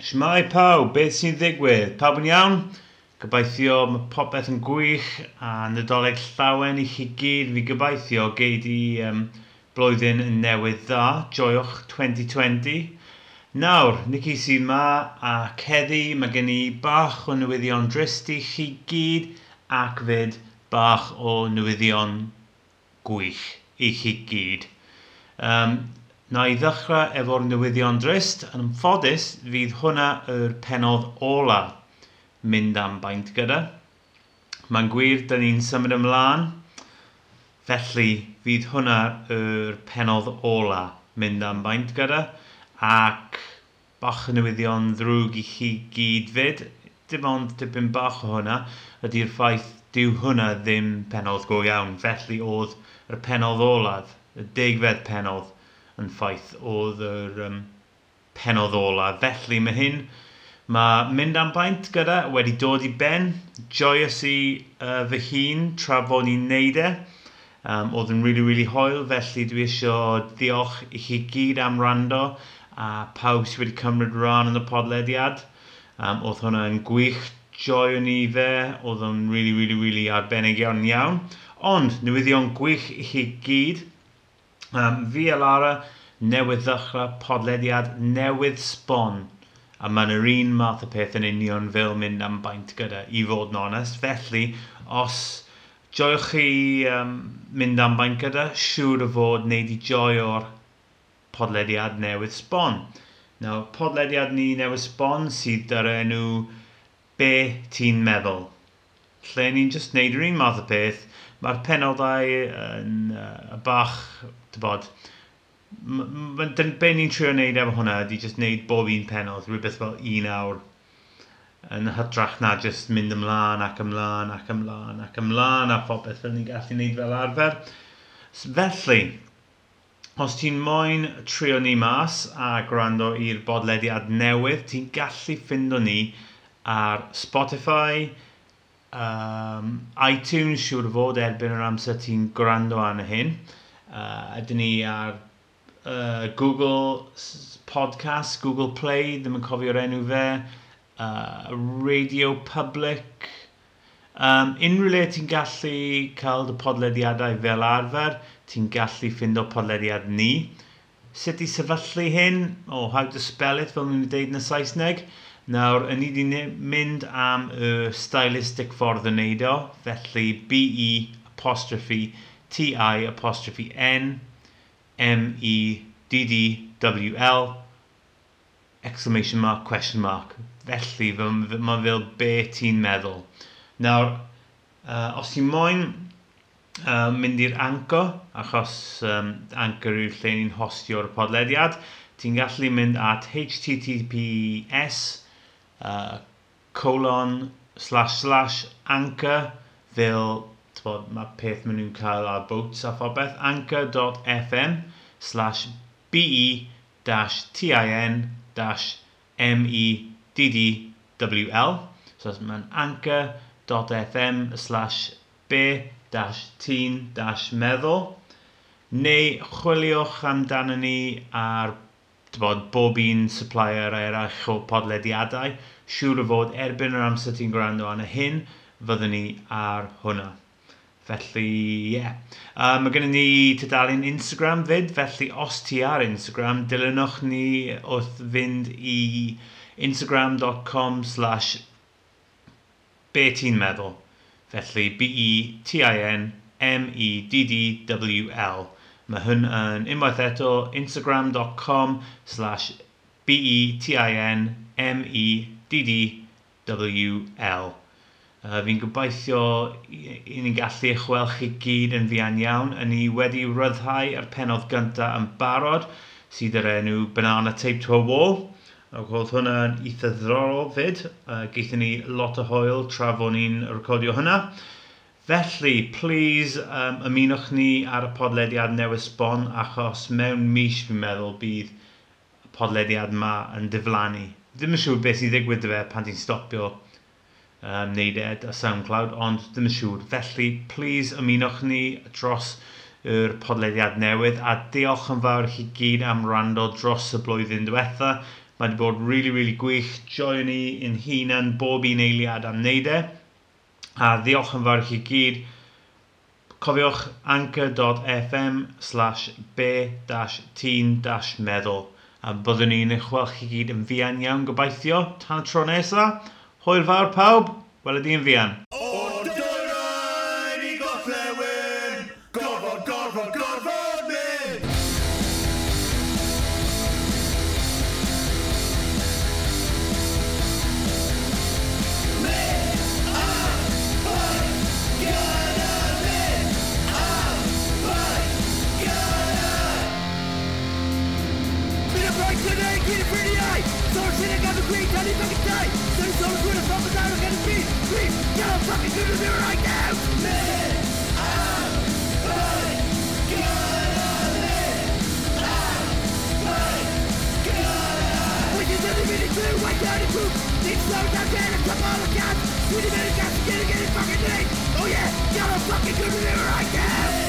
Shmai pawb, beth sy'n ddigwydd? Pawb yn iawn? Gobeithio mae popeth yn gwych a nadolig llawen i chi gyd fi gobeithio gei di um, blwyddyn newydd dda. Joiwch 2020. Nawr, Nicky sy'n ma a Ceddi, mae gen i bach o newyddion drist i chi gyd ac fyd bach o newyddion gwych i chi gyd. Um, Na i ddechrau efo'r newyddion drist, yn ymffodus fydd hwnna yr penodd ola. Mynd am baint gyda. Mae'n gwir, da ni'n symud ymlaen, felly fydd hwnna yr penodd ola. Mynd am baint gyda, ac bach y newyddion ddrwg i chi gyd fyd, dim ond dipyn bach o hwnna, ydy'r ffaith dyw hwnna ddim penodd go iawn, felly oedd yr penodd olaf, y degfed penodd, yn ffaith oedd yr um, penodd ola. Felly mae hyn, mae mynd am baint gyda wedi dod i ben. Joyous i uh, fy hun tra fod ni'n neud e. Um, oedd yn rili, really, really hoel, felly dwi eisiau diolch i chi gyd am rando a pawb sydd wedi cymryd rhan yn y podlediad. Um, oedd hwnna yn gwych, joiwn ni fe, oedd o'n really, really, really arbennig iawn iawn. Ond, newyddion gwych i chi gyd. Um, fi a Lara newydd ddechrau, podlediad newydd sbon. A mae'n yr un math o peth yn union fel mynd am baint gyda, i fod yn onest. Felly, os joiwch chi um, mynd am baint gyda, siŵr o fod neu di joio'r podlediad newydd sbon. Nawr, podlediad ni newydd sbon sydd ar enw Be Ti'n Meddwl. Lle ni'n just wneud yr un math o peth, mae'r penodau yn uh, bach, dy bod, be ni'n trio wneud efo hwnna ydy just wneud bob un penod rhywbeth fel un awr yn hytrach na just mynd ymlaen ac ymlaen ac ymlaen ac ymlaen a phopeth fel ni'n gallu wneud fel arfer. Felly, os ti'n moyn trio ni mas a gwrando i'r bodlediad newydd, ti'n gallu ffindo ni ar Spotify, um, iTunes siŵr fod erbyn yr amser ti'n gwrando arno hyn. Uh, ydyn ni ar uh, Google Podcast, Google Play, ddim yn cofio'r enw fe, uh, Radio Public. Um, unrhyw le ti'n gallu cael dy podlediadau fel arfer, ti'n gallu ffind o podlediad ni. Sut i sefyllu hyn, o oh, how to spell it fel ni'n dweud yn y Saesneg. Nawr, yn ni wedi mynd am y stylistic ffordd yn neud o, felly BE apostrophe TI apostrophe N M E D D W L exclamation mark, question mark. Felly, mae fel be ti'n meddwl. Nawr, uh, os ti'n moyn uh, mynd i'r anco, achos um, anchor yw'r lle ni'n hostio'r podlediad, ti'n gallu mynd at https uh, colon slash slash anchor fel bod, mae peth maen nhw'n cael ar boats a phobeth. Anchor.fm slash be-tin-meddwl. So mae'n anchor.fm slash be-tin-meddwl. Neu chwiliwch amdano ni ar bod, bob un supplier eraill o podlediadau. Siŵr o fod erbyn yr amser ti'n gwrando arno hyn, fyddwn ni ar hwnna. Felly, ie. Yeah. Um, mae gennym ni tudalen Instagram fyd, felly os ti ar Instagram, dilynwch ni wrth fynd i instagram.com slash be ti'n meddwl. Felly, B-E-T-I-N-M-E-D-D-W-L. Mae hwn yn unwaith eto instagram.com slash B-E-T-I-N-M-E-D-D-W-L. Uh, fi'n gobeithio i ni'n gallu eich weld chi gyd yn fian iawn. Yn ni wedi ryddhau ar penodd gyntaf yn barod sydd yr enw Banana Tape to a Wall. Ac oedd hwnna'n eitha ddorol fyd. Uh, Geithio ni lot o hoel tra fod ni'n recordio hwnna. Felly, please um, ymunwch ni ar y podlediad newydd sbon achos mewn mis fi'n meddwl bydd y podlediad yma yn diflannu. Ddim yn siŵr beth sy'n ddigwydd dy fe pan ti'n stopio um, neided e a SoundCloud, ond ddim yn siŵr. Felly, please ymunwch ni dros yr podlediad newydd a diolch yn fawr chi gyd am rando dros y blwyddyn diwetha. Mae wedi bod really, really gwych. Joio ni yn hunan bob un eiliad am wneud e. A ddiolch yn fawr chi gyd. Cofiwch anchor.fm slash b-tîn-meddwl a byddwn ni'n eich weld chi gyd yn fuan iawn gobeithio tan y tro nesaf. Hwyl fawr pawb, wel ydy'n fian. O'r dyrau i gollewin, gorfod, gorfod, gorfod mynd! the y bryd iau! Sorsin yn gafel gwneud, dan i'n never gonna be free. Fucking do right now. Man, I'm gonna live. I'm gonna When you really mean it too, wake down and prove. Need slow down, get a couple of guys. 20 minutes, got to get it, get it fucking late. Oh yeah, get I'm fucking do right now.